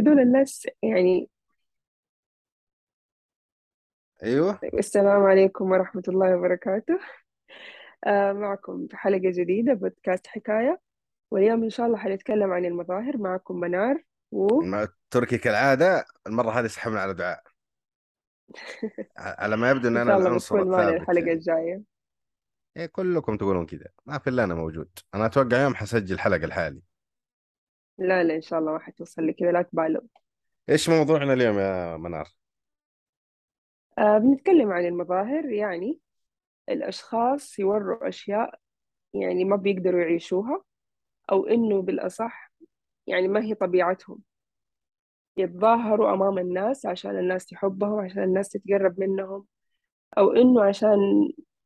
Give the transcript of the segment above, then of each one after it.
هذول الناس يعني أيوه. السلام عليكم ورحمة الله وبركاته. آه معكم في حلقة جديدة بودكاست حكاية. واليوم إن شاء الله حنتكلم عن المظاهر. معكم منار و مع تركي كالعادة. المرة هذه سحبنا على دعاء. على ما يبدو إن إن أنا شاء الله العنصر بتكون معنا الثابت الحلقة يعني الجاية. إيه كلكم تقولون كذا. ما في إلا أنا موجود. أنا أتوقع يوم حسجل حلقة لحالي. لا لا إن شاء الله ما حتوصل لكذا لا تبالغ. إيش موضوعنا اليوم يا منار؟ آه بنتكلم عن المظاهر يعني الأشخاص يوروا أشياء يعني ما بيقدروا يعيشوها أو إنه بالأصح يعني ما هي طبيعتهم. يتظاهروا أمام الناس عشان الناس تحبهم وعشان الناس تتقرب منهم أو إنه عشان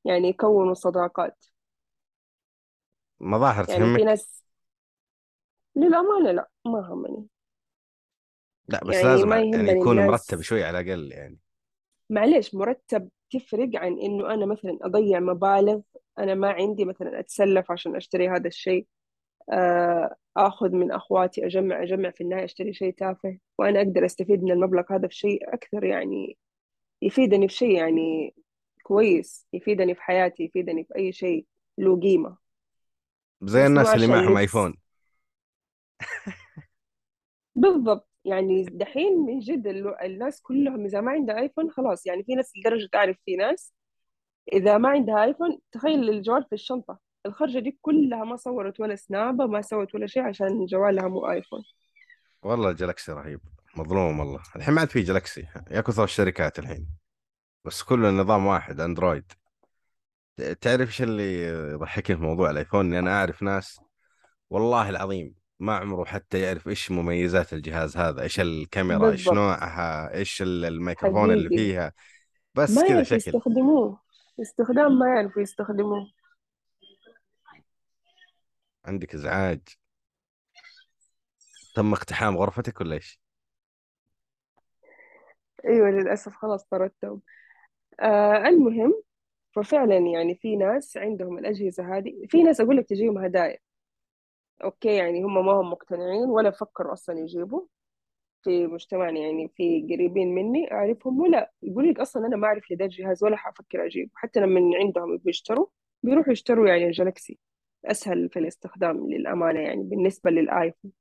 يعني يكونوا صداقات. مظاهر يعني في تهمك؟ ناس للأمانة لا ما همني. لا بس يعني لازم ما يعني يكون مرتب الناس شوي على الأقل يعني. معليش مرتب تفرق عن إنه أنا مثلا أضيع مبالغ أنا ما عندي مثلا أتسلف عشان أشتري هذا الشيء. آه، آخذ من أخواتي أجمع أجمع في النهاية أشتري شيء تافه وأنا أقدر أستفيد من المبلغ هذا في شيء أكثر يعني يفيدني في شيء يعني كويس يفيدني في حياتي يفيدني في أي شيء له قيمة. زي الناس اللي معهم ايفون بالضبط. يعني دحين من جد ال- الناس كلهم إذا ما عندها آيفون خلاص يعني في ناس لدرجة تعرف في ناس إذا ما عندها آيفون تخيل الجوال في الشنطة. الخرجة دي كلها ما صورت ولا سنابة ما سوت ولا شيء عشان جوالها مو آيفون والله Galaxy رهيب. مظلوم والله. الحين ما عاد في Galaxy يا كثر الشركات الحين. بس كله نظام واحد Android تعرف إيش اللي يضحكني في موضوع ال iPhone إني أنا أعرف ناس والله العظيم ما عمره حتى يعرف إيش مميزات الجهاز هذا إيش الكاميرا إيش بالضبط. نوعها إيش ال- الميكروفون اللي فيها. بس ما كذا شكل. يستخدموه. استخدام ما يعرفوا يستخدموه. عندك إزعاج. تم اقتحام غرفتك ولا إيش؟ أيوة للأسف خلاص طردتهم. آه المهم ففعلا يعني في ناس عندهم الأجهزة هذه في ناس أقول لك تجيهم هدايا. أوكي يعني هم ما هم مقتنعين ولا فكروا أصلا يجيبوا في مجتمعنا يعني في قريبين مني أعرفهم ولا. يقول لك أصلا أنا ما أعرف لذا الجهاز ولا حفكر أجيبه. حتى لما عندهم يبغوا يشتروا بيروحوا يشتروا يعني الجالكسي أسهل في الاستخدام للأمانة يعني بالنسبة للآيفون.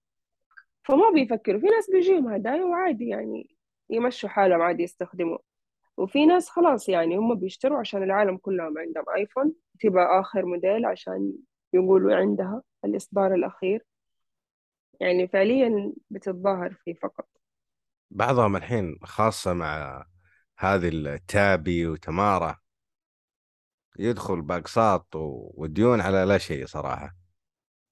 فما بيفكروا. في ناس بيجيهم هدايا وعادي يعني يمشوا حالهم عادي يستخدموا وفي ناس خلاص يعني هم بيشتروا عشان العالم كلهم عندهم آيفون. تبقى آخر موديل عشان يقولوا عندها. الإصدار الأخير. يعني فعليا بتتظاهر فيه فقط. بعضهم الحين خاصة مع هذه التابي وتمارا يدخل بأقساط و- وديون على لا شيء صراحة.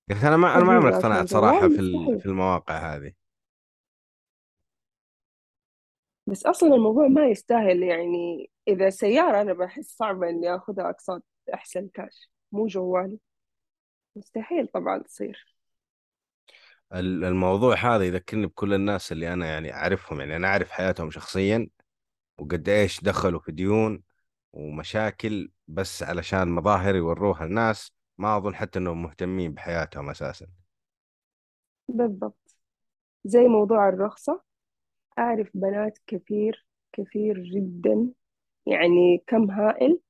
قلت أنا ما أنا ما عمري اقتنعت صراحة في في المواقع هذه. بس أصلا الموضوع ما يستاهل يعني إذا سيارة أنا بحس صعبة إني آخذها أقساط أحسن كاش مو جوال مستحيل طبعا تصير. ال- الموضوع هذا يذكرني بكل الناس اللي أنا يعني أعرفهم يعني أنا أعرف حياتهم شخصيا وقد إيش دخلوا في ديون ومشاكل بس علشان مظاهر يوروها الناس ما أظن حتى إنهم مهتمين بحياتهم أساسا. بالضبط. زي موضوع الرخصة أعرف بنات كثير كثير جدا يعني كم هائل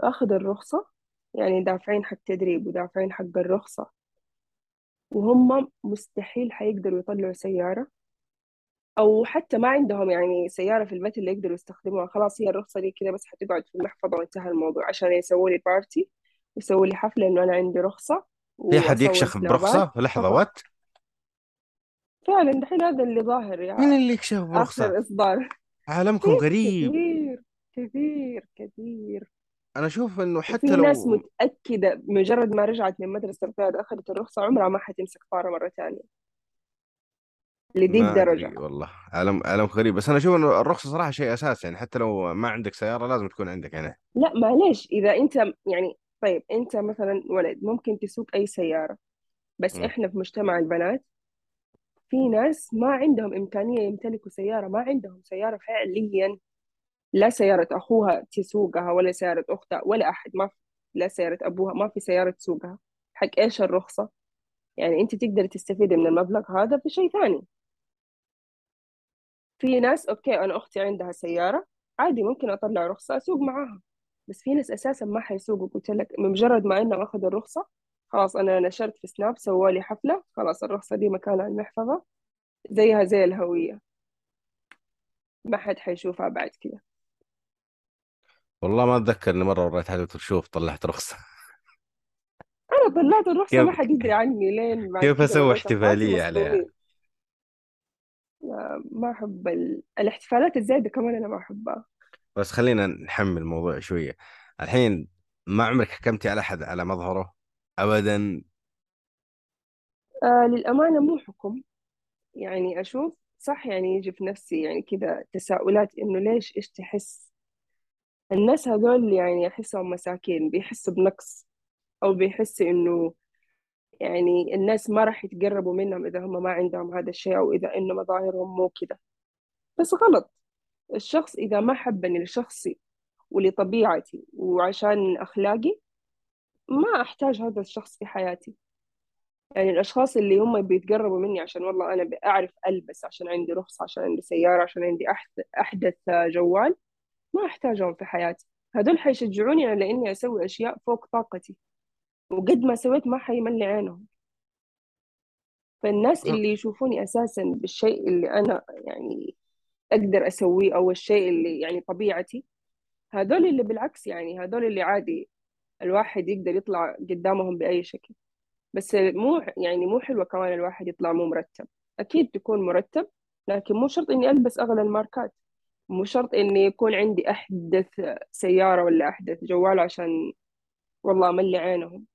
أخذ الرخصة يعني دافعين حق تدريب ودافعين حق الرخصة. وهم مستحيل حيقدروا يطلعوا سيارة أو حتى ما عندهم يعني سيارة في البيت اللي يقدروا يستخدموها. خلاص هي الرخصة دي كده بس حتقعد في المحفظة وانتهى الموضوع عشان يسووا لي party يسووا لي حفلة إنه أنا عندي رخصة في حد يكشخ برخصة؟ لحظة what فعلا دحين هذا اللي ظاهر مين يا اللي يكشخ برخصة؟ آخر إصدار. عالمكم غريب. كثير كثير كثير أنا أشوف إنه حتى ناس لو متأكدة مجرد ما رجعت من مدرسة القيادة أخذت الرخصة عمرها ما حتمسك ثانية لدي ما الدرجة. ادري والله. عالم عالم غريب. بس أنا أشوف إنه الرخصة صراحة شيء اساسي يعني حتى لو ما عندك سيارة لازم تكون عندك يعني. لا معليش. إذا أنت يعني طيب أنت مثلا ولد ممكن تسوق أي سيارة بس مم. إحنا في مجتمع البنات في ناس ما عندهم إمكانية يمتلكوا سيارة ما عندهم سيارة فعليا. لا سيارة أخوها تسوقها ولا سيارة أختها ولا أحد ما في لا سيارة أبوها ما في سيارة تسوقها. حق إيش الرخصة؟ يعني أنت تقدر تستفيد من المبلغ هذا في شيء ثاني. في ناس أوكي أنا أختي عندها سيارة عادي ممكن أطلع رخصة أسوق معاها. بس في ناس أساسا ما حيسوقوا. قلت لك بمجرد ما إنهم أخذوا الرخصة خلاص أنا نشرت في سناب سوالي حفلة خلاص الرخصة دي مكانها المحفظة زيها زي الهوية. ما حد حيشوفها بعد كده. والله ما أتذكر إني مرة وريت حد شوف طلعت رخصة. أنا طلعت الرخصة ما حد يدري عني لين بعد كيف كده أسوي احتفالية عليها؟ لا، ما أحب ال... الاحتفالات الزايدة كمان أنا ما أحبها. بس خلينا نحمل الموضوع شوية. الحين ما عمرك حكمتي على أحد على مظهره؟ أبدا؟ آه للأمانة مو حكم. يعني أشوف صح يعني يجي في نفسي يعني كذا تساؤلات إنه ليش إيش تحس الناس هذول يعني أحسهم مساكين بيحسوا بنقص أو بيحسوا إنه يعني الناس ما راح يتقربوا منهم إذا هم ما عندهم هذا الشيء أو إذا إنه مظاهرهم مو كذا بس غلط. الشخص إذا ما حبني لشخصي ولطبيعتي وعشان أخلاقي ما أحتاج هذا الشخص في حياتي. يعني الأشخاص اللي هم بيتقربوا مني عشان والله أنا بعرف ألبس عشان عندي رخصة عشان عندي سيارة عشان عندي أحد- أحدث جوال ما أحتاجهم في حياتي. هدول حيشجعوني على إني أسوي أشياء فوق طاقتي. وقد ما سويت ما حيملي عينهم. فالناس اللي يشوفوني أساسا بالشيء اللي أنا يعني أقدر أسويه أو الشيء اللي يعني طبيعتي هذول اللي بالعكس يعني هذول اللي عادي الواحد يقدر يطلع قدامهم بأي شكل. بس مو يعني مو حلوة كمان الواحد يطلع مو مرتب. أكيد تكون مرتب لكن مو شرط إني ألبس أغلى الماركات. مو شرط إني يكون عندي أحدث سيارة ولا أحدث جوال عشان والله أملي عينهم.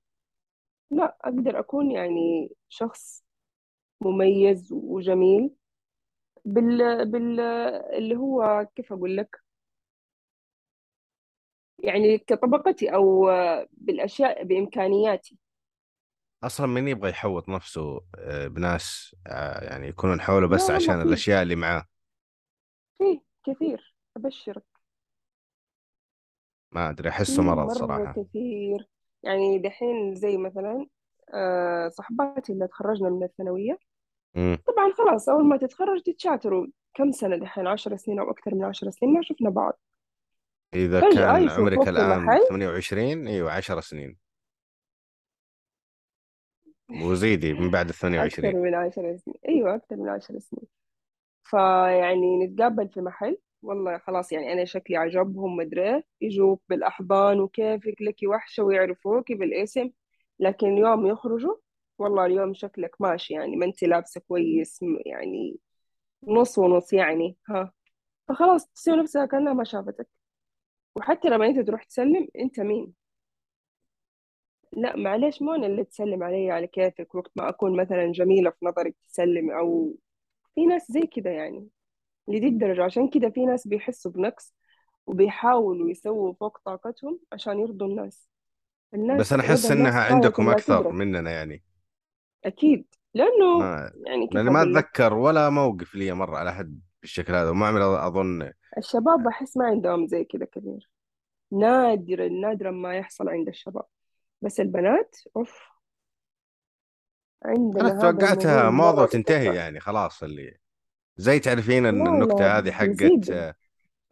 لا أقدر أكون يعني شخص مميز وجميل بال بال اللي هو كيف أقول لك؟ يعني كطبقتي أو بالأشياء بإمكانياتي. أصلا من يبغى يحوط نفسه آه، بناس آه، يعني يكونون حوله بس عشان فيه الأشياء اللي معاه. فيه كثير أبشرك. ما أدري أحسه مرض مرة صراحة. كثير. يعني دحين زي مثلا آه، صحباتي اللي تخرجنا من الثانوية. طبعا خلاص أول ما تتخرج تتشاتروا. كم سنة دحين؟ عشر سنين أو أكثر من عشر سنين؟ ما شفنا بعض. إذا فجأة كان عمرك في الآن محل 28 أيوة 10 سنين. وزيدي من بعد ال أكثر 28 من عشر سنين. أيوة أكثر من عشر سنين. فيعني نتقابل في محل. والله خلاص يعني أنا شكلي عجبهم مدري يجوك بالأحضان وكيفك لك وحشة ويعرفوك بالاسم لكن يوم يخرجوا والله اليوم شكلك ماشي يعني ما أنت لابسة كويس يعني نص ونص يعني ها. فخلاص تصير نفسها كأنها ما شافتك. وحتى لما أنت تروح تسلم أنت مين؟ لا معلش مو أنا اللي تسلم علي على كيفك وقت ما أكون مثلا جميلة في نظرك تسلم أو في ناس زي كده يعني لدي الدرجة. عشان كده في ناس بيحسوا بنقص وبيحاولوا يسووا فوق طاقتهم عشان يرضوا الناس. بس الناس أنا رضا أحس إنها غاية عندكم أكثر تدرك مننا يعني. أكيد. لأنه ما يعني كيف لأني ما أقول لك؟ أتذكر ولا موقف لي مر على أحد بالشكل هذا وما عمري أظن. الشباب بحس ما عندهم زي كده كثير. نادرا نادرا ما يحصل عند الشباب. بس البنات أوف. أنا عندنا هذا توقعتها وتنتهي بكثرة يعني خلاص اللي زي تعرفين إن لا النكتة هذه حقت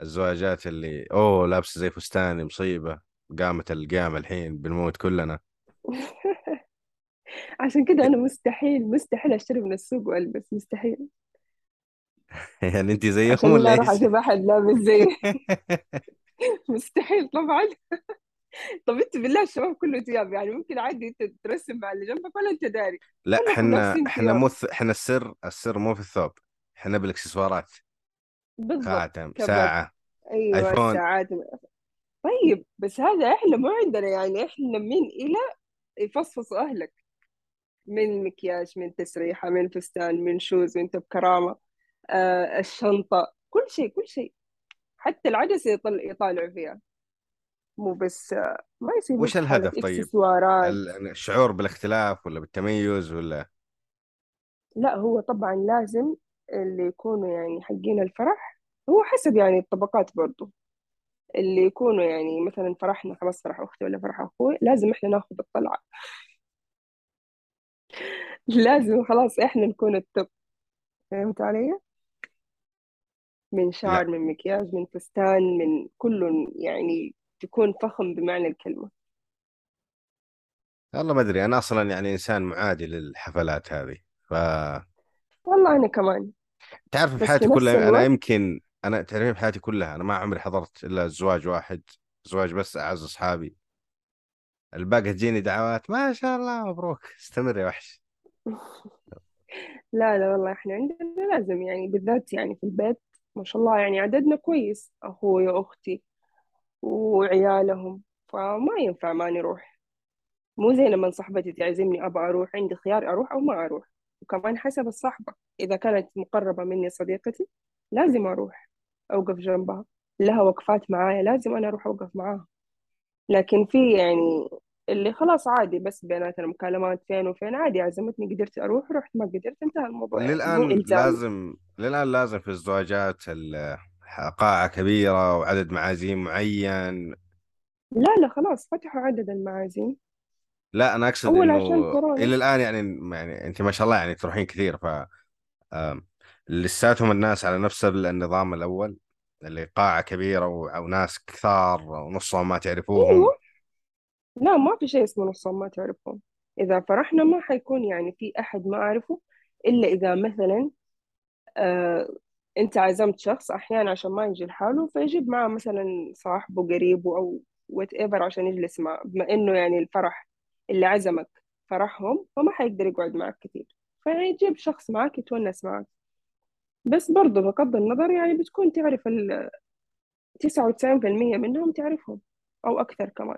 الزواجات اللي أوه لابسة زي فستاني مصيبة قامت القيامة الحين بنموت كلنا. عشان كده أنا مستحيل مستحيل أشتري من السوق وألبس مستحيل. يعني انت زيهم ولا إيش؟ أشوف أحد لابس زي. مستحيل طبعا. طب انت بالله الشباب كله ثياب يعني ممكن عادي انت ترسم مع اللي جنبك ولا انت داري؟ لا إحنا إحنا مو إحنا السر السر مو في الثوب إحنا بالاكسسوارات. بالضبط خاتم كبت ساعة. أيوه آيفون. الساعات طيب بس هذا إحنا ما عندنا يعني إحنا من إلى يفصفصوا أهلك. من مكياج من تسريحة من فستان من شوز من توب كرامة آه الشنطة كل شيء كل شيء. حتى العدسة يطل يطالعوا فيها. مو بس ما وش في حالك الهدف طيب؟ اكسسوارات الشعور بالاختلاف ولا بالتميز ولا؟ لا هو طبعا لازم اللي يكونوا يعني حقين الفرح هو حسب يعني الطبقات برضو. اللي يكونوا يعني مثلا فرحنا خلاص فرح أختي ولا فرح أخوي لازم إحنا ناخذ الطلعة. لازم خلاص إحنا نكون التوب. فهمت علي؟ من شعر لا من مكياج من فستان من كله يعني تكون فخم بمعنى الكلمة. والله ما أدري أنا أصلا يعني إنسان معادي للحفلات هذه ف والله أنا كمان. تعرف حياتي كلها الوقت يمكن أنا تعرفين في حياتي كلها أنا ما عمري حضرت إلا زواج واحد زواج بس أعز أصحابي. الباقي تجيني دعوات ما شاء الله مبروك استمر يا وحش. لا لا والله إحنا عندنا لازم يعني بالذات يعني في البيت ما شاء الله يعني عددنا كويس أخوي وأختي. وعيالهم فما ينفع ما نروح مو زي لما صاحبتي تعزمني أبغى أروح عندي خيار أروح أو ما أروح. وكمان حسب الصحبة إذا كانت مقربة مني صديقتي لازم أروح أوقف جنبها. لها وقفات معايا لازم أنا أروح أوقف معاها. لكن في يعني اللي خلاص عادي بس بيناتنا مكالمات فين وفين عادي عزمتني قدرت أروح رحت ما قدرت انتهى الموضوع. يعني للآن لازم للآن لازم في الزواجات ال- قاعة كبيرة وعدد معازيم معين. لا لا خلاص فتحوا عدد المعازيم. لا أنا أقصد أول إنه عشان كورونا. إلى الآن يعني يعني أنت ما شاء الله يعني تروحين كثير ف آم، لساتهم الناس على نفس النظام الأول اللي قاعة كبيرة و- وناس كثار ونصهم ما تعرفوهم. أيوة. لا ما في شيء اسمه نصهم ما تعرفهم. إذا فرحنا ما حيكون يعني في أحد ما أعرفه إلا إذا مثلا آه أنت عزمت شخص أحيانا عشان ما يجي لحاله فيجيب معه مثلا صاحبه قريبه أو وات ايفر عشان يجلس معه بما إنه يعني الفرح اللي عزمك فرحهم فما حيقدر يقعد معك كثير فيجيب شخص معك يتونس معك. بس برضه بغض النظر يعني بتكون تعرف ال 99% منهم تعرفهم أو أكثر كمان.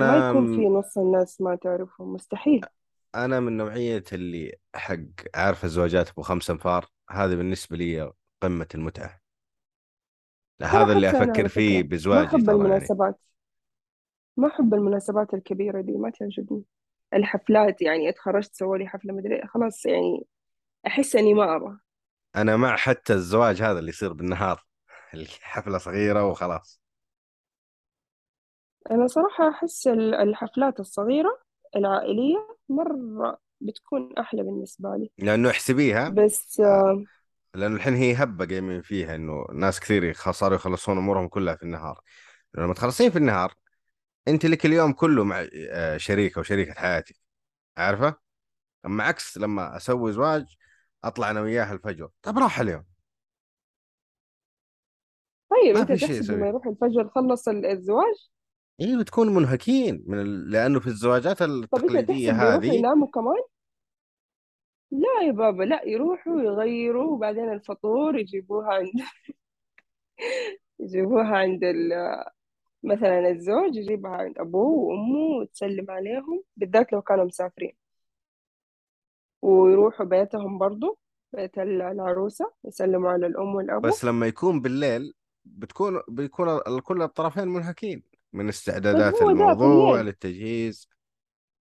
ما أنا يكون في نص الناس ما تعرفهم مستحيل. أنا من نوعية اللي حق عارف الزواجات أبو خمس أنفار هذا بالنسبة لي قمة المتعة. ترى هذا اللي أفكر فيه ما بزواجي أحب ترى يعني المناسبات ما أحب المناسبات الكبيرة دي ما تعجبني. الحفلات يعني اتخرجت سووا لي حفلة مدري خلاص يعني أحس إني ما أبغى. أنا مع حتى الزواج هذا اللي يصير بالنهار الحفلة صغيرة وخلاص. أنا صراحة أحس ال- الحفلات الصغيرة العائلية مرة بتكون أحلى بالنسبة لي. لأنه احسبيها بس آه، آه، لأنه الحين هي هبة قايمين فيها إنه ناس كثير صاروا يخلصون أمورهم كلها في النهار. لما تخلصين في النهار أنت لك اليوم كله مع آه، شريك أو شريكه حياتك. عارفة؟ أما عكس لما أسوي زواج أطلع أنا وياها الفجر. طب راح اليوم. طيب ما أنت في شيء تحسب لما يروح الفجر خلص ال- الزواج؟ إيه بتكون منهكين من ال... لأنه في الزواجات طب التقليدية تحسب بيروحوا هذه يناموا كمان؟ لا يا بابا لا يروحوا يغيروا وبعدين الفطور يجيبوها عند يجيبوها عند ال... مثلا الزوج يجيبها عند أبوه وأمه وتسلم عليهم بالذات لو كانوا مسافرين. ويروحوا بيتهم برضو بيت ال- العروسة يسلموا على الأم والأبو. بس لما يكون بالليل بتكون بيكون ال- كل الطرفين منهكين. من طيب استعدادات هو ده في الموضوع الليل. للتجهيز.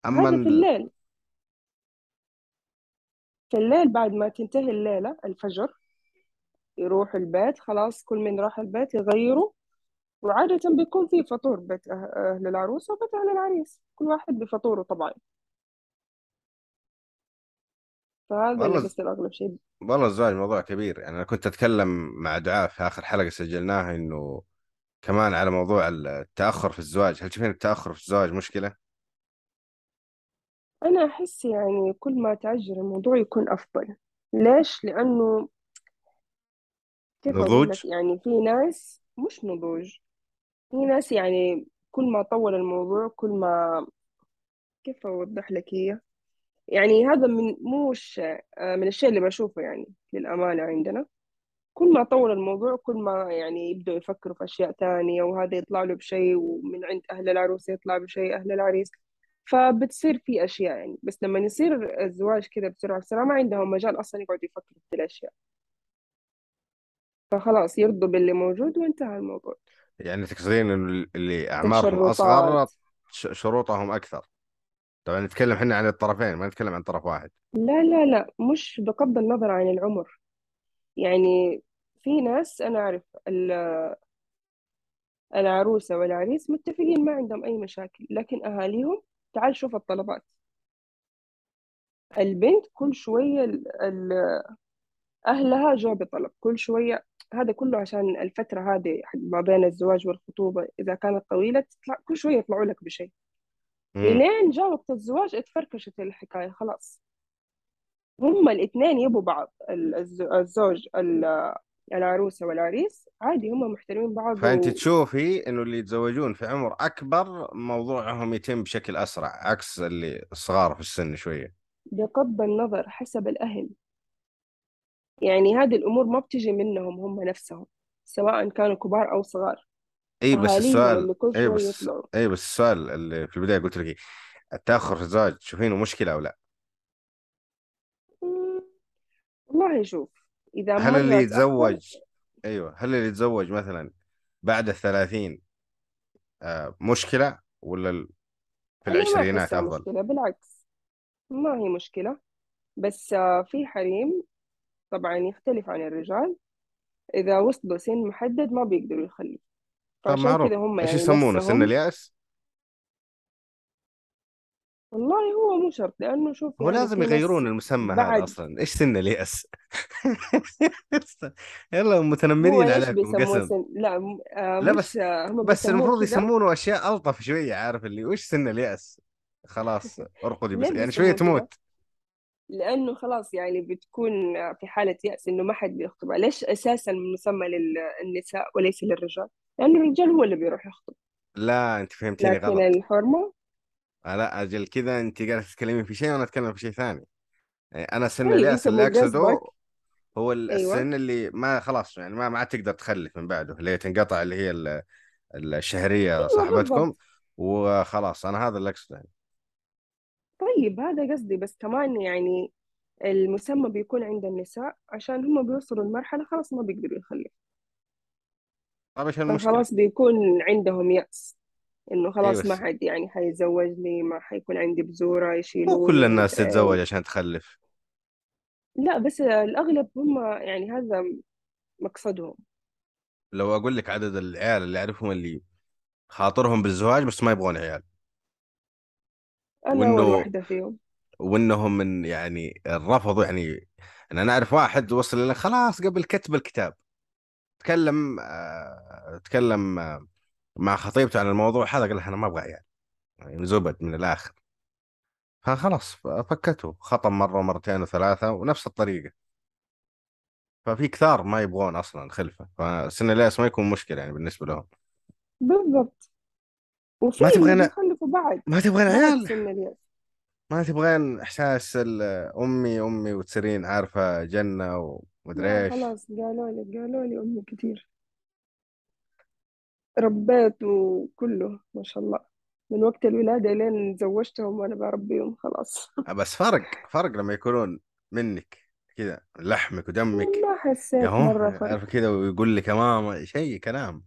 أما هذا في ال- الليل. في الليل بعد ما تنتهي الليلة الفجر يروحوا البيت خلاص كل من راح البيت يغيروا. وعادة بيكون في فطور بيت أه- أهل العروسة وبيت أهل العريس. كل واحد بفطوره طبعا. فهذا اللي والله بيصير أغلب شيء. والله الزواج موضوع كبير. يعني أنا كنت أتكلم مع دعاء في آخر حلقة سجلناها إنه كمان على موضوع التأخر في الزواج هل تشوفين التأخر في الزواج مشكلة؟ أنا أحس يعني كل ما تعجل الموضوع يكون أفضل. ليش؟ لأنه كيف أقول نضوج؟ لك؟ يعني في ناس مش نضوج في ناس يعني كل ما طول الموضوع كل ما كيف أوضح لك هي يعني هذا من مش آه، من الشيء اللي بشوفه يعني للأمانة عندنا. كل ما طول الموضوع كل ما يعني يبدأوا يفكروا في أشياء تانية وهذا يطلع له بشيء ومن عند أهل العروس يطلع بشيء أهل العريس. فبتصير في أشياء يعني. بس لما يصير الزواج كذا بسرعة بسرعة ما عندهم مجال أصلا يقعدوا يفكروا في الأشياء. فخلاص يرضوا باللي موجود وانتهى الموضوع. يعني تقصدين إنه اللي أصغر ش- شروطهم أكثر. طبعا نتكلم إحنا عن الطرفين ما نتكلم عن طرف واحد. لا لا لا. مش بغض النظر عن العمر. يعني في ناس أنا أعرف ال- العروسة والعريس متفقين ما عندهم أي مشاكل لكن أهاليهم تعال شوف الطلبات. البنت كل شوية ال- ال- أهلها جو بطلب كل شوية هذا كله عشان الفترة هذه ما بين الزواج والخطوبة إذا كانت طويلة تطلع كل شوية يطلعوا لك بشيء. امم إلين جاء وقت الزواج اتفركشت الحكاية خلاص. هم الاثنين يبوا بعض ال- الز- الزوج ال- العروسة والعريس عادي هم محترمين بعض فانت تشوفي إنه اللي يتزوجون في عمر أكبر موضوعهم يتم بشكل أسرع عكس اللي الصغار في السن شوية. وبغض النظر حسب الأهل. يعني هذه الأمور ما بتجي منهم هم نفسهم سواء كانوا كبار أو صغار. إي بس السؤال إي بس إي بس السؤال اللي في البداية قلت لك إيه؟ التأخر في الزواج تشوفينه مشكلة أو لا مم، والله شوف إذا هل اللي يتزوج أيوه هل اللي يتزوج مثلا بعد الثلاثين آه مشكلة ولا في العشرينات أفضل؟ مشكلة بالعكس. ما هي مشكلة. بس آه، في حريم طبعا يختلف عن الرجال. إذا وصلوا سن محدد ما بيقدروا يخلوا فعشان كذا هم إيش يعني يسمونه؟ سن اليأس؟ والله هو مو شرط لأنه شوف هو يعني لازم يغيرون المسمى هذا بعد أصلا. إيش سن اليأس يلا متنمرين عليكم قسم. سن لا آه لا بس آه هم بس المفروض يسمونه أشياء ألطف شوية عارف اللي وش سن اليأس خلاص ارقدي بس يعني شوية تموت. لأنه خلاص يعني بتكون في حالة يأس إنه ما حد بيخطب. ليش أساسا مسمى للنساء وليس للرجال؟ لأنه الرجال هو اللي بيروح يخطب. لا أنت فهمتيني لكن غلط. الحرمة آه، لا أجل كذا انت قاعدة تتكلمين في شيء وأنا اتكلم في شيء ثاني. يعني أنا سن طيب اليأس أنت اللي اقصده هو أيوة. السن اللي ما خلاص يعني ما ما عاد تقدر تخلف من بعده اللي تنقطع اللي هي ال- الشهرية أيوة صاحبتكم وخلاص أنا هذا اللي أقصده يعني. طيب هذا قصدي بس كمان يعني المسمى بيكون عند النساء عشان هم بيوصلوا لمرحلة خلاص ما بيقدروا يخلفوا طيب إيش؟ فخلاص بيكون عندهم يأس. إنه اي خلاص ما حد يعني حيزوجني ما حيكون عندي بذورة مو كل يشيلوني الناس ومدري تتزوج إيه عشان تخلف. لا بس الأغلب هم يعني هذا مقصدهم. لو أقول لك عدد العيال اللي أعرفهم اللي خاطرهم بالزواج بس ما يبغون عيال. أنا أول وإنه واحدة فيهم. وانهم من يعني رفضوا يعني أنا نعرف واحد وصل لنا خلاص قبل كتب الكتاب. تكلم آه تكلم آه مع خطيبته عن الموضوع هذا قال لها أنا ما أبغى عيال. يعني زبد من الآخر. فخلاص فكته. خطب مرة ومرتين وثلاثة ونفس الطريقة. ففي كثار ما يبغون أصلا خلفه. فسن اليأس ما يكون مشكلة يعني بالنسبة لهم. بالضبط. وفي ما تبغين بيخلفوا بعد. ما تبغين عيال. سن ما تبغين إحساس أمي أمي وتصيرين عارفة جنة ومدري إيش. خلاص قالوا لي قالوا لي أمي كتير ربيت وكله ما شاء الله. من وقت الولادة لين زوجتهم وأنا بربيهم خلاص. بس فرق فرق لما يكونون منك كذا لحمك ودمك. ما حسيت مرة فرق. عارف كذا ويقول لك يا ماما شيء كلام.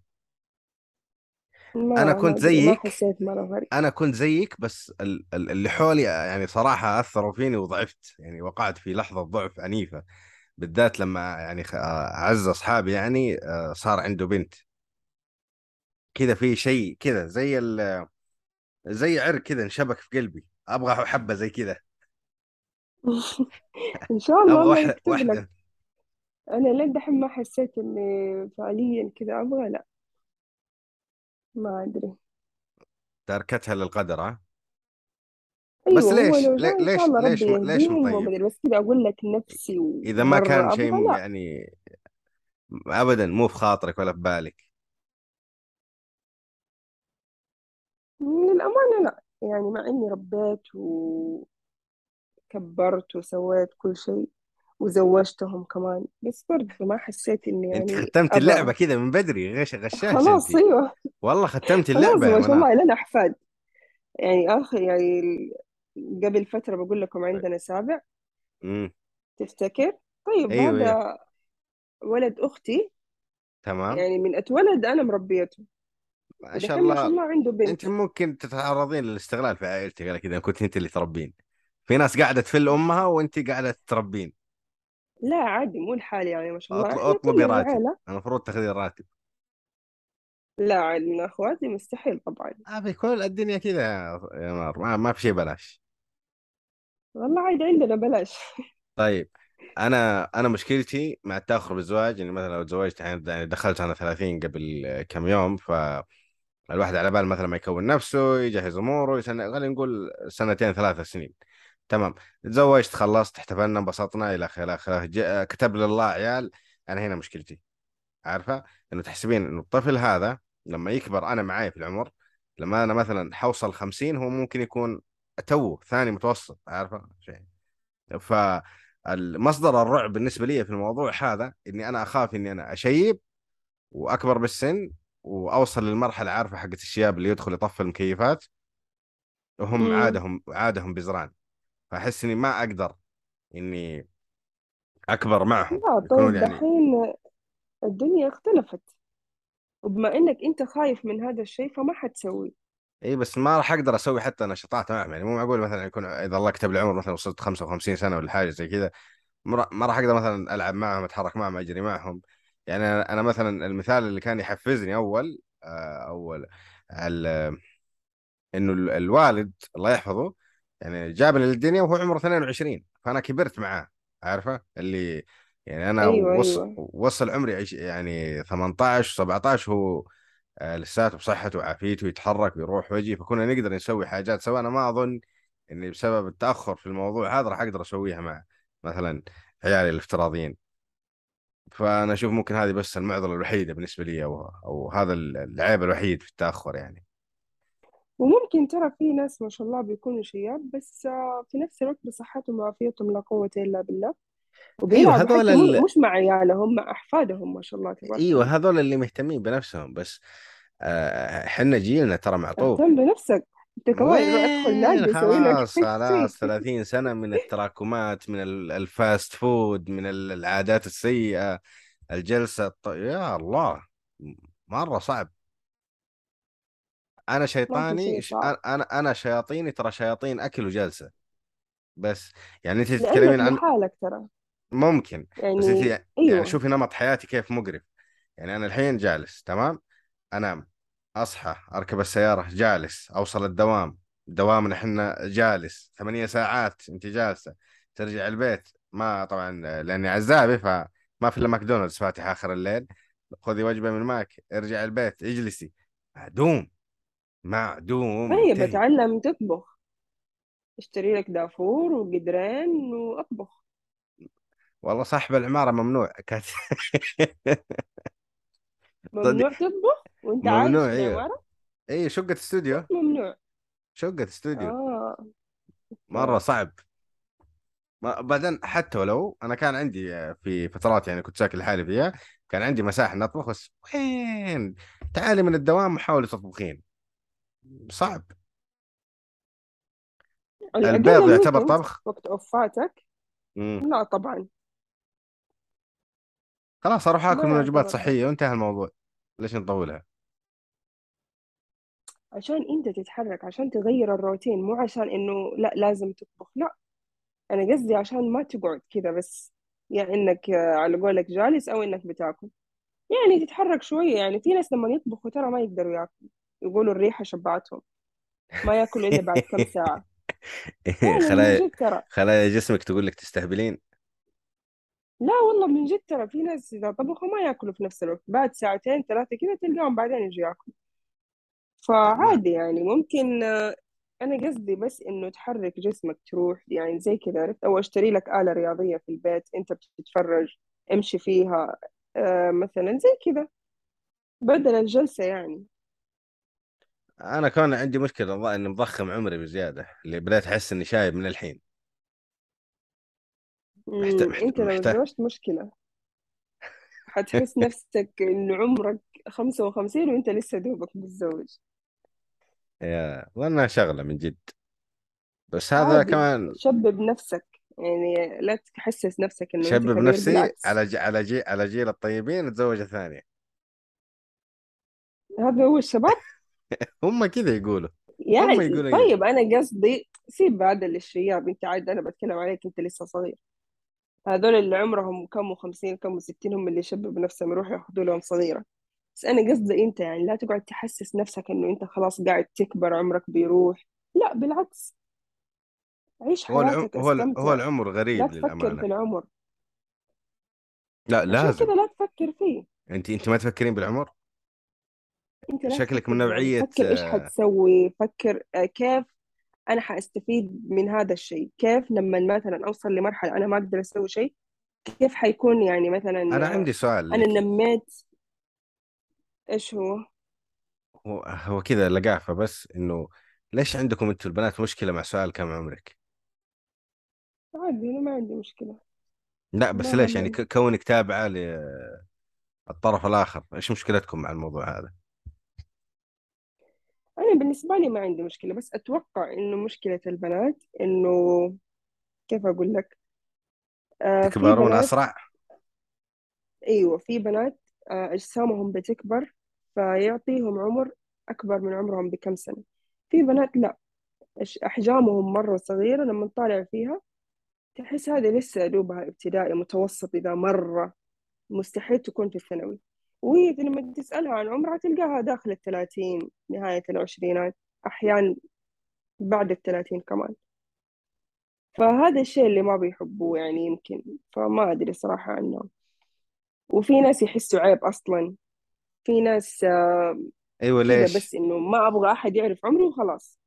أنا ما ما كنت ما زيك. حسيت مرة فرق. أنا كنت زيك بس ال- ال- اللي حولي يعني صراحة أثروا فيني وضعفت. يعني وقعت في لحظة ضعف عنيفه بالذات لما يعني أعز أصحابي يعني آه، صار عنده بنت. كذا في شيء كذا زي ال زي عرق كذا انشبك في قلبي أبغى حبة زي كذا إن شاء الله أبغى الله يكتب لك. واحدة. أنا لين دحين ما حسيت إني فعليا كذا أبغى لا. ما أدري. تركتها للقدر ها؟ بس هو ليش؟ لو ليش ليش ليش مطيب؟ أدري بس كذا أقول لك نفسي إذا ما كان شيء لا. يعني ابدا مو في خاطرك ولا في بالك. للأمانة لا. يعني مع إني ربيت وكبرت وسويت كل شيء وزوجتهم كمان بس برضه ما حسيت إني أنت يعني ختمت اللعبة كذا من بدري غش غشاش أنت. خلاص أيوه. والله ختمت خلاص اللعبة يا ما شاء الله لنا أحفاد. يعني آخر يعني ال- قبل فترة بقول لكم عندنا سابع. امم تفتكر؟ طيب أيوه أيوه هذا ولد أختي. تمام. يعني من أتولد أنا مربيته. ما شاء ودحين ما شاء الله. الله عنده بنت. أنت ممكن تتعرضين للاستغلال في عائلتك على كذا كنت أنت اللي تربين. في ناس قاعدة تفل أمها وأنت قاعدة تربين. لا عادي مو لحالي يعني ما شاء الله. أطلبي راتب. المفروض تاخذين راتب. لا عاد من أخواتي مستحيل طبعا. ما في كل الدنيا كذا يا نار ما, ما في شيء بلاش. والله عادي عندنا بلاش. طيب أنا أنا مشكلتي مع التأخر بالزواج اني مثلا لو تزوجت يعني يعني دخلت أنا 30 قبل كم يوم فالواحد على بال مثلا ما يكون نفسه يجهز أموره سنة خلينا نقول سنتين ثلاثة سنين. تمام. تزوجت خلصت احتفلنا انبسطنا إلى اخره إلى آخره. كتب لي الله عيال أنا هنا مشكلتي. عارفة؟ إنه تحسبين إنه الطفل هذا لما يكبر أنا معاي في العمر لما أنا مثلا حوصل 50 هو ممكن يكون تو ثاني متوسط. عارفة؟ شيء فالمصدر الرعب بالنسبة لي في الموضوع هذا إني أنا أخاف إني أنا أشيب وأكبر بالسن وأوصل للمرحلة عارفة حقت الشياب اللي يدخل يطفي المكيفات؟ وهم امم عادهم عادهم بزران فأحس إني ما أقدر إني أكبر معهم. لا طيب يعني دحين الدنيا اختلفت. وبما إنك أنت خايف من هذا الشيء فما حتسوي. إي بس ما راح أقدر أسوي حتى نشاطات معهم. يعني مو معقول مثلا يكون إذا الله كتب لي عمر مثلا وصلت 55 سنة ولا حاجة زي كذا ما راح أقدر مثلا ألعب معهم أتحرك معهم أجري معهم. يعني أنا مثلا المثال اللي كان يحفزني أول آه، أول ال- إنه ال- الوالد الله يحفظه يعني جابني للدنيا وهو عمره 22 فأنا كبرت معاه عارفة؟ اللي يعني أنا أيوه وص أيوه. وصل عمري يعني 18 17 هو آه، لساته بصحته وعافيته يتحرك ويروح ويجي فكنا نقدر نسوي حاجات سوا أنا ما أظن إني بسبب التأخر في الموضوع هذا راح أقدر أسويها مع مثلا عيالي الافتراضيين. فأنا أشوف ممكن هذه بس المعضلة الوحيدة بالنسبة لي أو أو هذا العيب الوحيد في التأخر يعني. وممكن ترى في ناس ما شاء الله بيكونوا شياب بس آه، في نفس الوقت بصحتهم وعافيتهم لا قوة إلا بالله. أيوه هذول ال... مش مع عيالهم مع أحفادهم ما شاء الله تبارك أيوه هذول اللي مهتمين بنفسهم بس آه، حنا جيلنا ترى معطوف. اهتم بنفسك. انت كمان ادخل نادي خلاص خلاص 30 سنة من التراكمات من ال- الـ fast food من ال- العادات السيئة الجلسة الط... يا الله مرة صعب. في شيطاني. صعب. أنا أنا شياطيني ترى شياطين أكل وجلسة. بس يعني أنت تتكلمين عن لحالك ترى. ممكن بس يعني أنت يعني أيوة شوفي نمط حياتي كيف مقرف. يعني أنا الحين جالس تمام؟ أنام. أصحى أركب السيارة جالس. أوصل الدوام. دوامنا إحنا جالس. ثمانية ساعات أنت جالسة. ترجع البيت. ما طبعا لأني عزابي فما في إلا ماكدونالدز فاتح آخر الليل. خذي وجبة من Mac. ارجع البيت. اجلسي. معدوم. معدوم. طيب اتعلم تطبخ. اشتري لك دافور وقدرين وأطبخ. والله صاحب العمارة ممنوع. كانت ممنوع تطبخ؟ وانت عايش ممنوع في أيوه العمارة؟ اي شقة استوديو. ممنوع. شقة استوديو. آه. أوكي صعب. ما- بعدين حتى ولو أنا كان عندي في فترات يعني كنت ساكن لحالي فيها كان عندي مساحة إني أطبخ بس وين؟ تعالي من الدوام وحاولي تطبخين. صعب. على الأقل البيض يعتبر طبخ. وقت أوفاتك؟ مم. لا طبعا. خلاص أروح آكل ما من وجبات صحية وانتهى الموضوع. ليش نطولها؟ عشان أنت تتحرك عشان تغير الروتين مو عشان إنه لأ لازم تطبخ. لأ أنا قصدي عشان ما تقعد كذا بس يا يعني إنك آه، على قولك جالس أو إنك بتاكل. يعني تتحرك شوية يعني في ناس لما يطبخوا ترى ما يقدروا ياكلوا يقولوا الريحة شبعتهم. ما ياكلوا إلا بعد كم ساعة. فعلا من خلايا جد ترى. خلايا جسمك تقول لك تستهبلين. لا والله من جد ترى في ناس إذا طبخوا ما يأكلوا في نفس الوقت بعد ساعتين ثلاثة كذا تلقاهم بعدين يجوا يأكلوا. ما فعادي يعني ممكن آه، أنا قصدي بس إنه تحرك جسمك تروح يعني زي كذا عرفت؟ أو أشتري لك آلة رياضية في البيت أنت بتتفرج امشي فيها آه مثلا زي كذا بدل الجلسة يعني. أنا كان عندي مشكلة إني مضخم عمري بزيادة اللي بديت أحس إني شايب من الحين. محتاج مم. محتاج, أنت لو محتاج. تزوجت مشكلة حتحس نفسك إنه عمرك خمسة وخمسين وأنت لسه دوبك متزوج. يا والله شغلة من جد. بس هذا عادي كمان شبب نفسك. يعني لا تحسس نفسك أنت شبب نفسي بالعكس على ج... على جي... على جيل الطيبين اتزوج ثانية هذا هو الشباب؟ هم كذا يقولوا. هم يعني يقولوا كذا. طيب أنا قصدي سيب هذا الشياب أنت عاد أنا بتكلم عليك أنت لسه صغير. هذول اللي عمرهم كم وخمسين كم وستين هم اللي يشببوا نفسهم يروحوا ياخذوا لهم صغيرة. بس أنا قصدي أنت يعني لا تقعد تحسس نفسك إنه أنت خلاص قاعد تكبر عمرك بيروح. لا بالعكس. عيش هو العم... حياتك هو ال... هو العمر لا غريب تفكر في للأمانة. العمر لا لازم. كذا لا تفكر فيه. أنت أنت ما تفكرين بالعمر؟ أنت لا شكلك من تفكر نوعية فكر إيش حتسوي فكر آه، كيف أنا حأستفيد من هذا الشيء. كيف لما مثلا أوصل لمرحلة أنا ما أقدر أسوي شيء كيف حيكون يعني مثلا أنا عندي سؤال أنا لك. نميت؟ إيش هو؟ هو هو كذا لقافة بس إنه ليش عندكم أنتم البنات مشكلة مع سؤال كم عمرك؟ عادي أنا ما عندي مشكلة. لا بس ليش يعني ك- كونك تابعة للطرف الآخر إيش مشكلتكم مع الموضوع هذا؟ أنا بالنسبة لي ما عندي مشكلة بس أتوقع إنه مشكلة البنات إنه كيف أقول لك؟ آه في تكبرون بنات أسرع أيوه في بنات آه أجسامهم بتكبر فيعطيهم عمر أكبر من عمرهم بكم سنة. في بنات لا أش- أحجامهم مرة صغيرة لما نطالع فيها تحس هذه لسه دوبها ابتدائي متوسط إذا مرة مستحيل تكون في الثانوي. وهي لما تسألها عن عمرها تلقاها داخل الثلاثين نهاية العشرينات أحيانا بعد الثلاثين كمان. فهذا الشيء اللي ما بيحبوه يعني يمكن فما أدري صراحة عنه. وفي ناس يحسوا عيب أصلا. في ناس آه، أيوه كذا بس ليش؟ إنه ما أبغى أحد يعرف عمري وخلاص.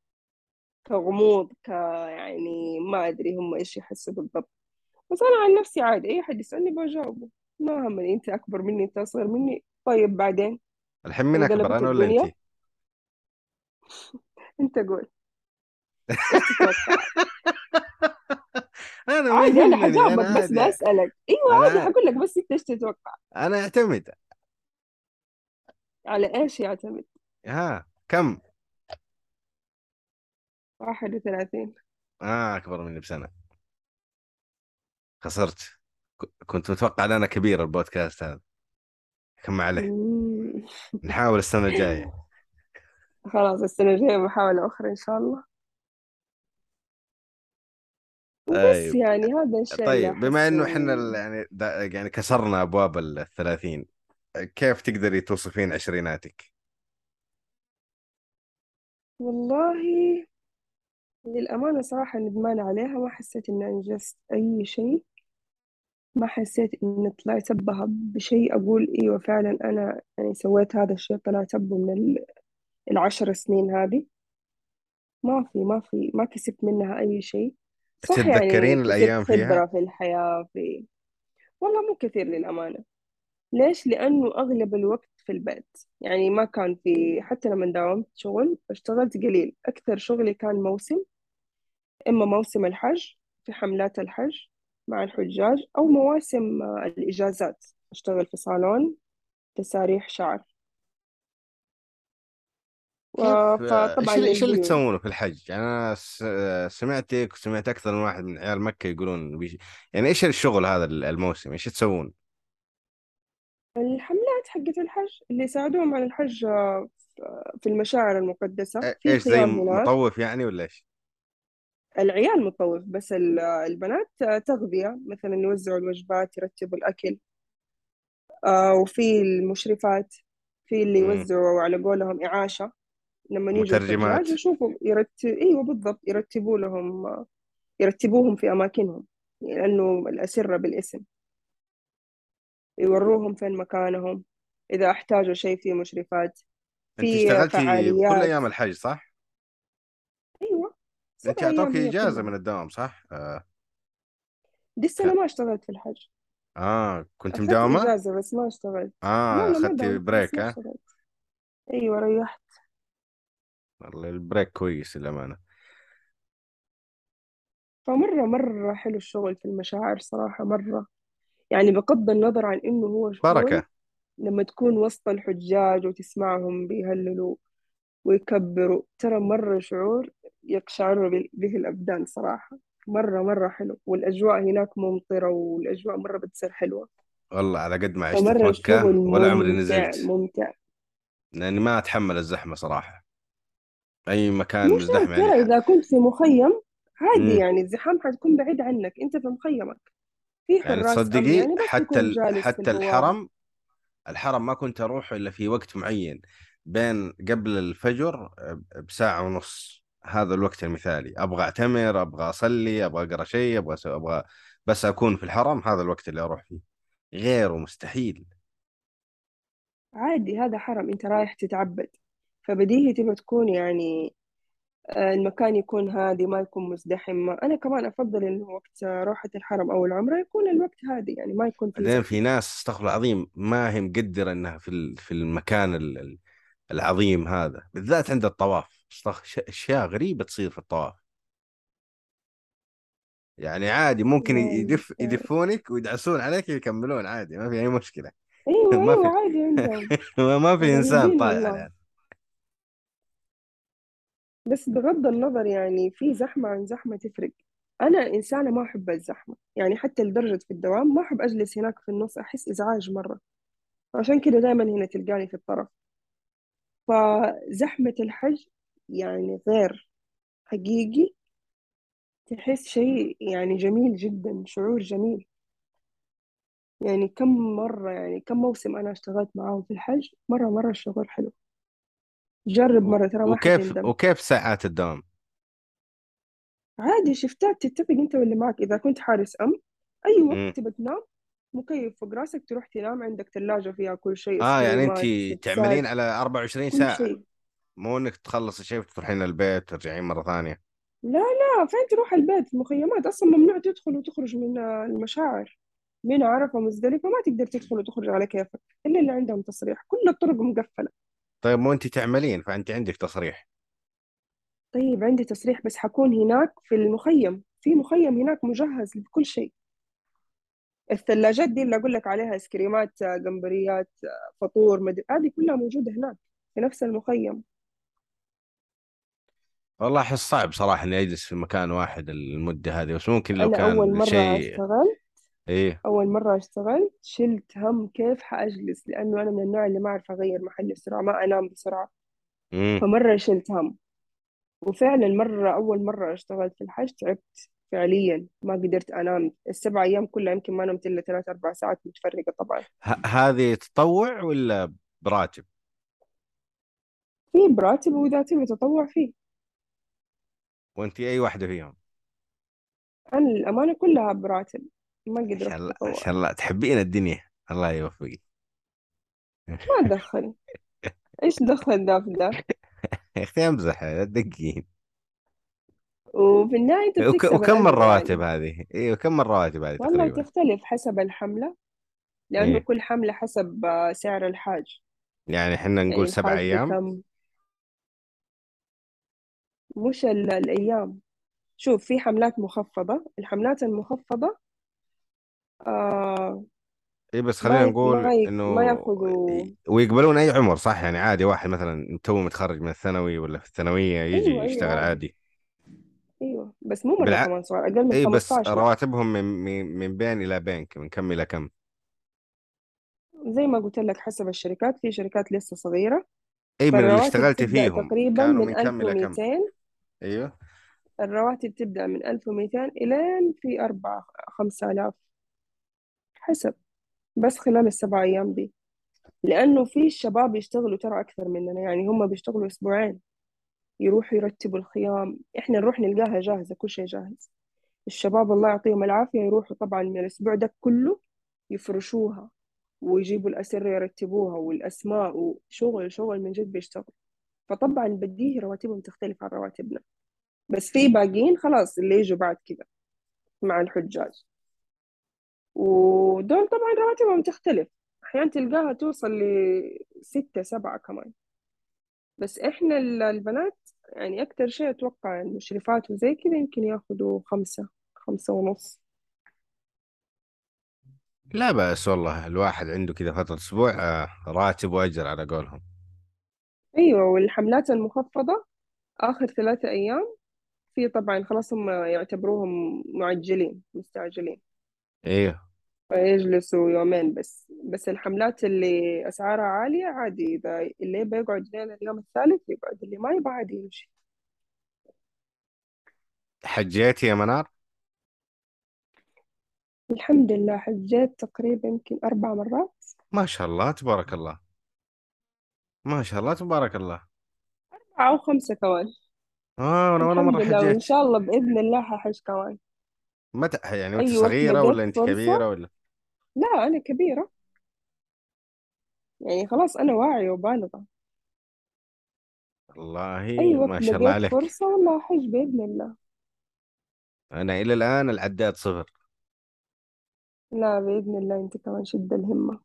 كغموض ك يعني ما أدري هم إيش يحسوا بالضبط. بس أنا عن نفسي عادي أي حد يسألني بجاوبه. ما همني أنت أكبر مني أنت أصغر مني. طيب بعدين؟ الحين مين أكبر أنا ولا انت؟ الدنيا أنت قول. إيش تتوقع؟ أنا ما عادي أنا يهمني حجاوبك أنا بس عادي. بسألك. أيوة عادي أنا حقول لك بس أنت إيش تتوقع. أنا أعتمد. على إيش يعتمد؟ ها كم؟ 31 آه أكبر مني بسنة. خسرت. كنت متوقع إن أنا كبير البودكاست هذا. كم عليه؟ مم. نحاول السنة الجاية. خلاص السنة الجاية محاولة أخرى إن شاء الله. وبس طيب. يعني هذا الشيء طيب بما إنه إحنا يعني يعني كسرنا أبواب الثلاثين كيف تقدري توصفين عشريناتك؟ والله للأمانة صراحة ندمانة عليها ما حسيت إني أنجزت أي شيء. ما حسيت إني طلعت بها بشيء أقول إيوه فعلا أنا يعني سويت هذا الشيء طلعت به من ال- العشر سنين هذه. ما في ما في ما كسبت منها أي شيء. صح يعني كسبت الأيام فيها؟ خبرة في الحياة في والله مو كثير للأمانة. ليش؟ لأنه أغلب الوقت في البيت. يعني ما كان في حتى لما داومت شغل اشتغلت قليل. أكثر شغلي كان موسم إما موسم الحج في حملات الحج. مع الحجاج أو مواسم آه، الإجازات أشتغل في صالون تساريح شعر و- فطبعا اللي إيش اللي تسوونه في الحج؟ أنا آه، سمعتك وسمعت أكثر من واحد من عيال مكة يقولون بيش... يعني إيش الشغل هذا الموسم؟ إيش تسوون؟ الحملات حقت الحج اللي يساعدوهم على الحج آه، في المشاعر المقدسة إ- في إيش زي مطوف يعني ولا إيش؟ العيال مطوف بس ال- البنات تغذية مثلا يوزعوا الوجبات يرتبوا الأكل. آه وفي المشرفات في اللي مم. يوزعوا على قولهم إعاشة. لما يجوا مترجمات. الحجاج يشوفوا يرتب أيوة بالضبط يرتبوا لهم يرتبوهم في أماكنهم لأنه الأسرة بالاسم. يوروهم فين مكانهم إذا احتاجوا شيء في مشرفات أنت في اشتغلتي فعاليات. أيام الحج صح؟ انت اعطوك كلها من الدوام صح؟ آه. دي السنة ك... ما اشتغلت في الحج آه كنت أخذت مداومة؟ إجازة بس ما اشتغلت آه أخذتي break ها؟ اشتغلت أيوة ريحت والله ال break كويس للأمانة فمرة مرة حلو الشغل في المشاعر صراحة مرة يعني بغض النظر عن إنه هو شغل بركة لما تكون وسط الحجاج وتسمعهم بيهللوا ويكبروا ترى مرة شعور يقشعر به الأبدان صراحة. مرة مرة حلو. والأجواء هناك ممطرة والأجواء مرة بتصير حلوة. والله على قد ما عشت في فمرة الشغل مكة ولا عمري ممتع نزلت. ممتع. لأني ما أتحمل الزحمة صراحة. أي مكان مو مزدحم يعني ترى. إذا كنت في مخيم عادي مم. يعني. الزحام حتكون بعيد عنك. أنت في مخيمك. في يعني حراس أمن تصدقي يعني بس حتى تكون ال... جالس في حتى الحرم الحرم ما كنت أروح إلا في وقت معين. بين قبل الفجر بساعة ونص. هذا الوقت المثالي. أبغى أعتمر أبغى أصلي أبغى أقرأ شيء أبغى أسوي أبغى بس أكون في الحرم هذا الوقت اللي أروح فيه. غيره مستحيل عادي هذا حرم أنت رايح تتعبد. فبديهي تبغى تكون يعني آه، المكان يكون هادي ما يكون مزدحم. أنا كمان أفضل إنه وقت روحة الحرم أو العمرة يكون الوقت هادي يعني ما يكون فيه بعدين في ناس استغفر العظيم ما هي مقدرة إنها في ال- في المكان ال- ال- العظيم هذا بالذات عند الطواف. أشياء غريبة تصير في الطواف. يعني عادي ممكن لا يدف يدفونك ويدعسون عليك ويكملون عادي ما في أي مشكلة. أيوة ما أيوة في عادي عندهم ما في إنسان غريبين طايح والله. عليه بس بغض النظر يعني في زحمة عن زحمة تفرق. أنا إنسانة ما أحب الزحمة. يعني حتى لدرجة في الدوام ما أحب أجلس هناك في النص أحس إزعاج مرة. عشان كده دائما هنا تلقاني في الطرف. فزحمة الحج يعني غير حقيقي تحس شيء يعني جميل جدا شعور جميل. يعني كم مرة يعني كم موسم أنا اشتغلت معاهم في الحج مرة مرة الشغل حلو. جرب مرة ترى ما وكيف حتندم. وكيف ساعات الدوام؟ عادي شفتات تتفق أنت واللي معك. إذا كنت حارس أمن أي وقت تبى تنام مكيف فوق راسك تروح تنام عندك ثلاجة فيها كل شيء آه يعني انت تعملين على 24 كل ساعة. شيء. مو إنك تخلص شيء وتروحين البيت وترجعين مرة ثانية. لا لا فين تروح البيت؟ المخيمات. أصلا ممنوع تدخل وتخرج من المشاعر. من عرفة مزدلفة ما تقدر تدخل وتخرج على كيفك. إلا اللي عندهم تصريح. كل الطرق مقفلة. طيب مو انت تعملين فانت عندك تصريح. طيب عندي تصريح بس حكون هناك في المخيم. في مخيم هناك مجهز بكل شيء. الثلاجات دي اللي أقول لك عليها سكريمات آه، قنبريات آه، فطور مدري هذه كلها موجودة هناك في نفس المخيم. والله أحس صعب صراحة إني أجلس في مكان واحد المدة هذه بس ممكن لو أنا أول كان مرة شيء أشتغل إيه. أول مرة اشتغلت شلت هم كيف حأجلس لأنه أنا من النوع اللي ما أعرف أغير محل بسرعة ما أنام بسرعة. امم فمرة شلت هم. وفعلا مرة أول مرة أشتغلت في الحج تعبت فعليا ما قدرت أنام. السبع أيام كلها يمكن ما نمت إلا ثلاث أربع ساعات متفرقة طبعا. ه- هذه تطوع ولا براتب في براتب وإذا تبي تطوع فيه. وانت اي واحدة فيهم؟ أنا الأمانة كلها براتب. ما ما شاء قدرت الله ما شاء الله. تحبين الدنيا. الله يوفقك. ما دخل. إيش دخل ده في ده يا أختي أمزح لا تدقين. وفي النهاية أنت وك- بتكسب وكم الأجر الرواتب يعني هذه؟ أيوه كم الرواتب هذه والله تقريبا؟ تختلف حسب الحملة. لأنه إيه. كل حملة حسب آه، سعر الحاج. يعني إحنا يعني نقول سبع الحاج أيام؟ بكم؟ مش ال- الأيام. شوف في حملات مخفضة. الحملات المخفضة آه إيه بس خلينا نقول ما يك ما انه ياخذوا ويقبلون أي عمر صح؟ يعني عادي واحد مثلا تو متخرج من الثانوي ولا في الثانوية يجي أيوه أيوه يشتغل عادي. عادي. أيوه بس مو مرة بالع... كمان صغار أقل من اي بس 15 لا رواتبهم من من من بين إلى بين من كم إلى كم؟ زي ما قلت لك حسب الشركات. في شركات لسه صغيرة. اي من اللي فالرواتب اشتغلت تبدأ فيهم. تقريبا كانوا من من كم إلى كم؟ 1200 أيوه. الرواتب تبدأ من 1200 الين في 4 5000 حسب بس خلال السبع أيام دي. لأنه في الشباب يشتغلوا ترى أكثر مننا يعني هم بيشتغلوا أسبوعين يروحوا يرتبوا الخيام. إحنا نروح نلقاها جاهزة كل شيء جاهز. الشباب الله يعطيهم العافية يروحوا طبعا من الأسبوع ده كله يفرشوها ويجيبوا الأسرة يرتبوها والأسماء وشغل شغل من جد بيشتغل. فطبعا بديه رواتبهم تختلف عن رواتبنا. بس في باقيين خلاص اللي يجوا بعد كذا مع الحجاج. ودول طبعا رواتبهم تختلف. أحيانا تلقاها توصل لستة سبعة كمان. بس إحنا ال- البنات يعني أكتر شيء أتوقع المشرفات وزي كذا يمكن ياخدوا خمسة خمسة ونص. لا بأس والله الواحد عنده كذا فترة أسبوع آه، راتب وأجر على قولهم. أيوة والحملات المخفضة آخر ثلاثة أيام في طبعا خلاص هم يعتبروهم معجلين مستعجلين. أيوه فيجلسوا يومين بس بس الحملات اللي أسعارها عالية عادي إذا اللي يبغى يقعد لين اليوم الثالث يقعد اللي ما يبغى عادي يمشي. حجيتي يا منار؟ الحمد لله حجيت تقريبا يمكن أربع مرات. ما شاء الله تبارك الله. ما شاء الله تبارك الله. أربعة أو خمسة كمان. آه أنا ولا الحمد مرة لله وإن حجيت شاء الله بإذن الله ححج كمان. متى يعني وانت أي وقت صغيرة لقيت ولا أنت كبيرة فرصة ولا؟ لا أنا كبيرة. يعني خلاص أنا واعية وبالغة. أي والله ما وقت شاء الله لقيت عليك. فرصة والله أحج بإذن الله. أنا إلى الآن العداد صفر. لا بإذن الله أنت كمان شد الهمة.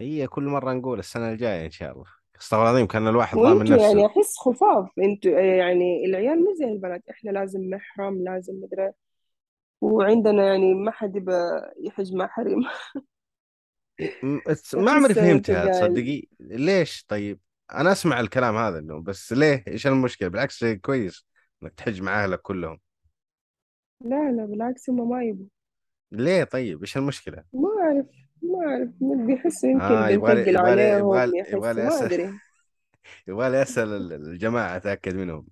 هي كل مرة نقول السنة الجاية إن شاء الله. استغفر الله العظيم كان الواحد ضامن نفسه يعني أحس خفاف. أنتوا يعني العيال مو زي البنات. إحنا لازم محرم لازم مدري وعندنا يعني ما حد يحج مع حريم. ما عمري فهمتها تصدقي ليش؟ طيب أنا أسمع الكلام هذا إنه بس ليه؟ إيش المشكلة؟ بالعكس كويس إنك تحج مع أهلك كلهم. لا لا بالعكس هم ما يبوا ليه طيب؟ إيش المشكلة؟ ما أعرف. ما أعرف بيحسوا يمكن آه يبغى لي بنتقل يبغى لي عليهم يبغى لي يبغى يحسوا ما اسال أدري. يبغى لي اسال ال- الجماعة أتأكد منهم.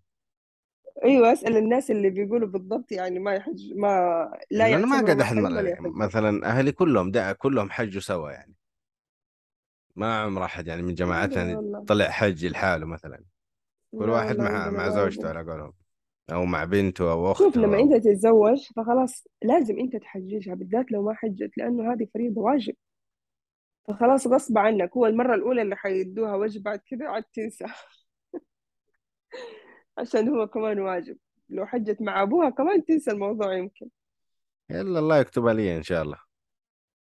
أيوة أسأل الناس اللي بيقولوا بالضبط يعني ما يحج ما لا لأنه أنا ما قاعد احد محرم مر- ولا يعني يحجوا مثلا أهلي كلهم دع كلهم حجوا سوا يعني. ما عمر أحد يعني من لا جماعتنا والله. طلع حج لحاله مثلا. كل لا واحد والله مع مع زوجته على قولهم. أو مع بنته أو شوف اخته لما أو أنت تتزوج فخلاص لازم أنت تحججها بالذات لو ما حجت لأنه هذه فريضة واجب. فخلاص غصب عنك هو المرة الأولى اللي حيدوها وجه بعد كده عاد تنسى. عشان هو كمان واجب. لو حجت مع أبوها كمان تنسى الموضوع يمكن. الا الله يكتبها لي إن شاء الله.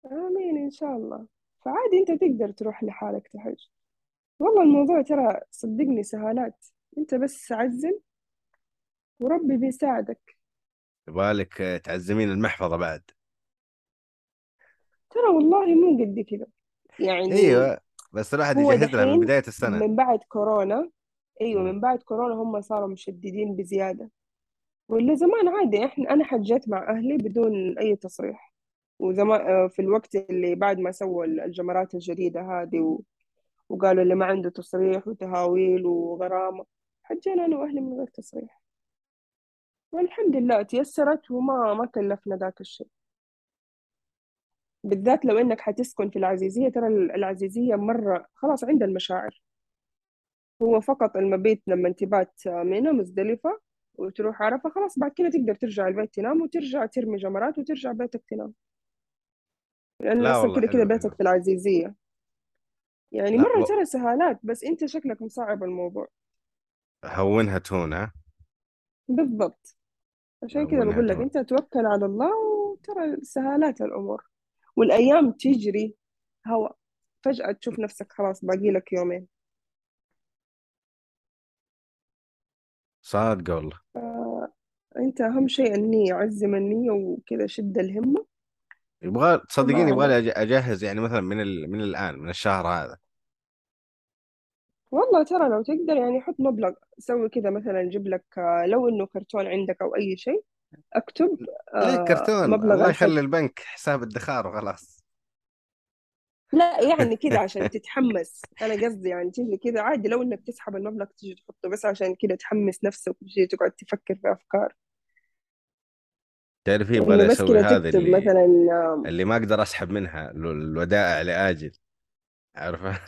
آمين إن شاء الله. فعادي أنت تقدر تروح لحالك تحج. والله الموضوع ترى صدقني سهالات. أنت بس عزم وربي بيساعدك. يبغالك تعزمين المحفظة بعد. ترى والله مو قد كده يعني أيوه بس الواحد هو يجهز لها من دحين بداية السنة. من بعد كورونا مم. من بعد كورونا هم صاروا مشددين بزيادة. ولا زمان عادي إحنا أنا حجيت مع أهلي بدون أي تصريح. وزمان آه، في الوقت اللي بعد ما سووا الجمرات الجديدة هذه و... وقالوا اللي ما عنده تصريح وتهاويل وغرامة حجينا أنا وأهلي من غير تصريح. والحمد لله تيسرت وما ما كلفنا ذاك الشيء. بالذات لو إنك حتسكن في العزيزية ترى العزيزية مرة خلاص عند المشاعر. هو فقط المبيت لما تبات منى مزدلفة وتروح عرفة خلاص بعد كده تقدر ترجع البيت تنام وترجع ترمي جمرات وترجع بيتك تنام. لأنه لا أصلا والله كده كده حلو بيتك في العزيزية. يعني لا مرة. ترى سهالات بس أنت شكلك مصعب الموضوع. هونها تهون ها؟ بالضبط. عشان هونها بقول لك أنت توكل على الله وترى سهالات الأمور. والأيام تجري. هوا. فجأة تشوف نفسك خلاص باقي لك يومين. صادقة والله. أنت أهم شيء النية عزم النية وكذا شد الهمة. يبغى تصدقيني يبغى لي أج- أجهز يعني مثلا من ال... من الآن من الشهر هذا. والله ترى لو تقدر يعني حط مبلغ سوي كذا مثلا جيب لك آه، لو إنه كرتون عندك أو أي شيء اكتب ليه آه، كرتون مبلغ الله يخلي البنك حساب الادخار وخلاص. لا يعني كده عشان تتحمس. أنا قصدي يعني تيجي كده عادي لو إنك تسحب المبلغ تيجي تحطه بس عشان كده تحمس نفسك وتجي تقعد تفكر في أفكار. تعرفي يبغى إنه لي بس أسوي تكتب اللي مثلا آه، اللي ما أقدر أسحب منها ال- الودائع لاجل عارفة؟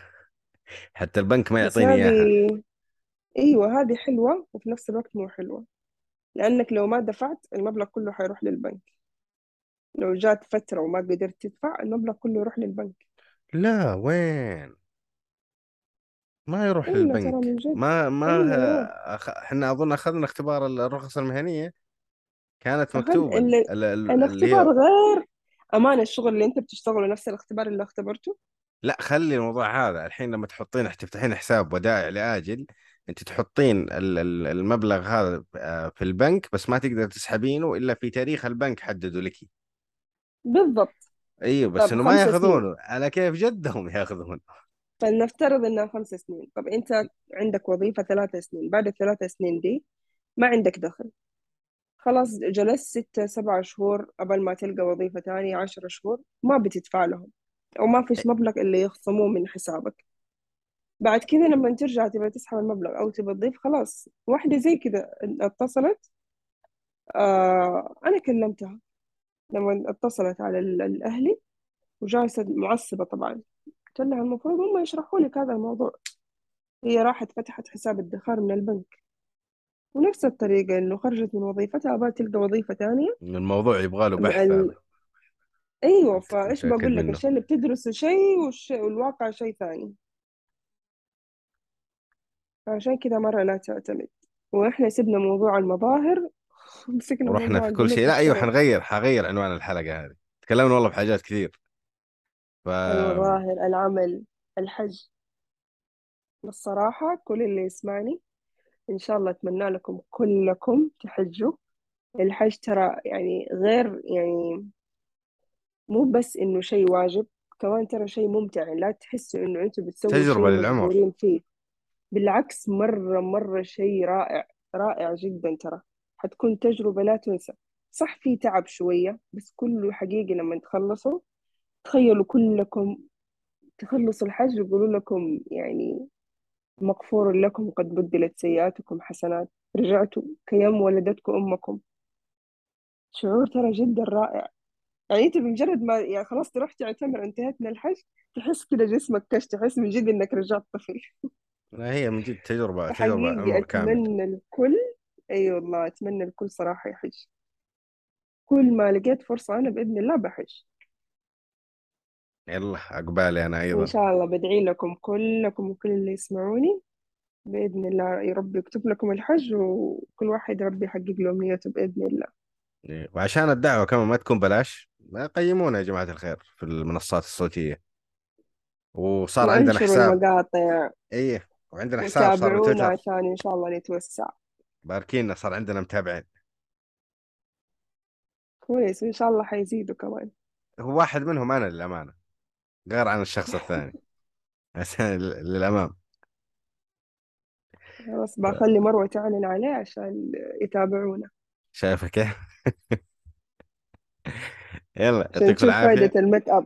حتى البنك ما بس يعطيني هذه إياها. إيوه هذه حلوة وفي نفس الوقت مو حلوة. لأنك لو ما دفعت المبلغ كله حيروح للبنك. لو جات فترة وما قدرت تدفع المبلغ كله يروح للبنك. لا وين؟ ما يروح إلا ترى للبنك. من جد. ما ما أيوه أخ... إحنا أظن أخذنا اختبار الرخص المهنية. كانت أخذ مكتوبة. ال- ال... ال- ال- اللي الاختبار غير أمان الشغل اللي أنت بتشتغله نفس الاختبار اللي اختبرته؟ لا خلي الموضوع هذا. الحين لما تحطين تفتحين حساب ودائع لآجل أنت تحطين ال- ال- المبلغ هذا آه، في البنك بس ما تقدر تسحبينه إلا في تاريخ البنك حددوا لك. بالضبط. إيوه بس إنه ما ياخذونه. على كيف جدهم ياخذون فلنفترض انها خمس سنين. طب أنت عندك وظيفة ثلاث سنين. بعد الثلاث سنين دي ما عندك دخل. خلاص جلست ستة سبعة شهور قبل ما تلقى وظيفة تانية عشرة شهور ما بتدفع لهم. أو ما فيش مبلغ اللي يخصموه من حسابك. بعد كذا لما ترجع تبغى تسحب المبلغ أو تبغى تضيف خلاص. واحدة زي كذا اتصلت آه أنا كلمتها. لما اتصلت على ال- الأهلي وجالسة معصبة طبعا. قلت لها المفروض هم يشرحوا لك هذا الموضوع. هي راحت فتحت حساب ادخار من البنك. ونفس الطريقة إنه خرجت من وظيفتها أبغى تلقى وظيفة تانية الموضوع يبغى له بحث. هذا. فإيش متأكد بقول لك؟ منه. الشيء اللي بتدرسه شيء والش... والواقع شيء ثاني. عشان كذا مرة لا تعتمد وإحنا سيبنا موضوع المظاهر مسكنا ورحنا موضوع في كل شيء. لا أيوه حنغير حغير عنوان الحلقة هذه. تكلمنا والله بحاجات كثير. ف المظاهر العمل الحج. الصراحة كل اللي يسمعني إن شاء الله أتمنى لكم كلكم تحجوا. الحج ترى يعني غير يعني مو بس إنه شيء واجب كمان ترى شيء ممتع. يعني لا تحسوا إنه أنتوا بتسووا تجربة شيء للعمر. مجبورين فيه. بالعكس مرة مرة شيء رائع رائع جدا ترى. حتكون تجربة لا تنسى. صح في تعب شوية بس كله حقيقي لما تخلصوا تخيلوا كلكم تخلصوا الحج يقولوا لكم يعني مغفور لكم قد بدلت سيئاتكم حسنات. رجعتوا كيوم ولدتكم أمكم. شعور ترى جدا رائع. يعني أنت بمجرد ما يعني خلاص تروح تعتمر انتهيت من الحج تحس كده جسمك كش تحس من جد إنك رجعت طفل. هي من جد تجربة تجربة فحقيقي عمر كامل. أتمنى الكل أي أيوة والله أتمنى الكل صراحة يحج. كل ما لقيت فرصة أنا بإذن الله بحج. يلا عقبالي أنا وإن أيضا شاء الله بدعي لكم كلكم وكل اللي يسمعوني. بإذن الله يا رب يكتب لكم الحج وكل واحد ربي يحقق له أمنيته بإذن الله. إيه، وعشان الدعوة كمان ما تكون بلاش. قيمونا يا جماعة الخير في المنصات الصوتية. وصار عندنا حساب. المقاطع إيه وعندنا حساب صار بتويتر. عشان إن شاء الله نتوسع. باركينا صار عندنا متابعين. كويس وإن شاء الله حيزيدوا كمان. هو واحد منهم أنا للأمانة غير عن الشخص الثاني. عشان للأمام. خلاص بخلي مروة تعلن عليه عشان يتابعونا. شايفه كيف يلا عشان يعطيكم نشوف العافية. فايدة الميك أب.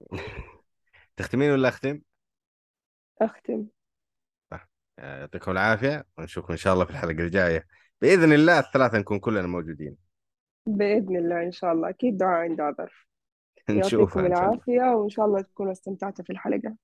تختمين ولا أختم؟ أختم. صح. يعطيكم العافية ونشوفكم إن شاء الله في الحلقة الجاية. بإذن الله الثلاثة نكون كلنا موجودين. بإذن الله إن شاء الله. أكيد دعاء عند عذر نشوفها يعطيكم إن شاء الله. العافية وإن شاء الله تكونوا استمتعتوا في الحلقة.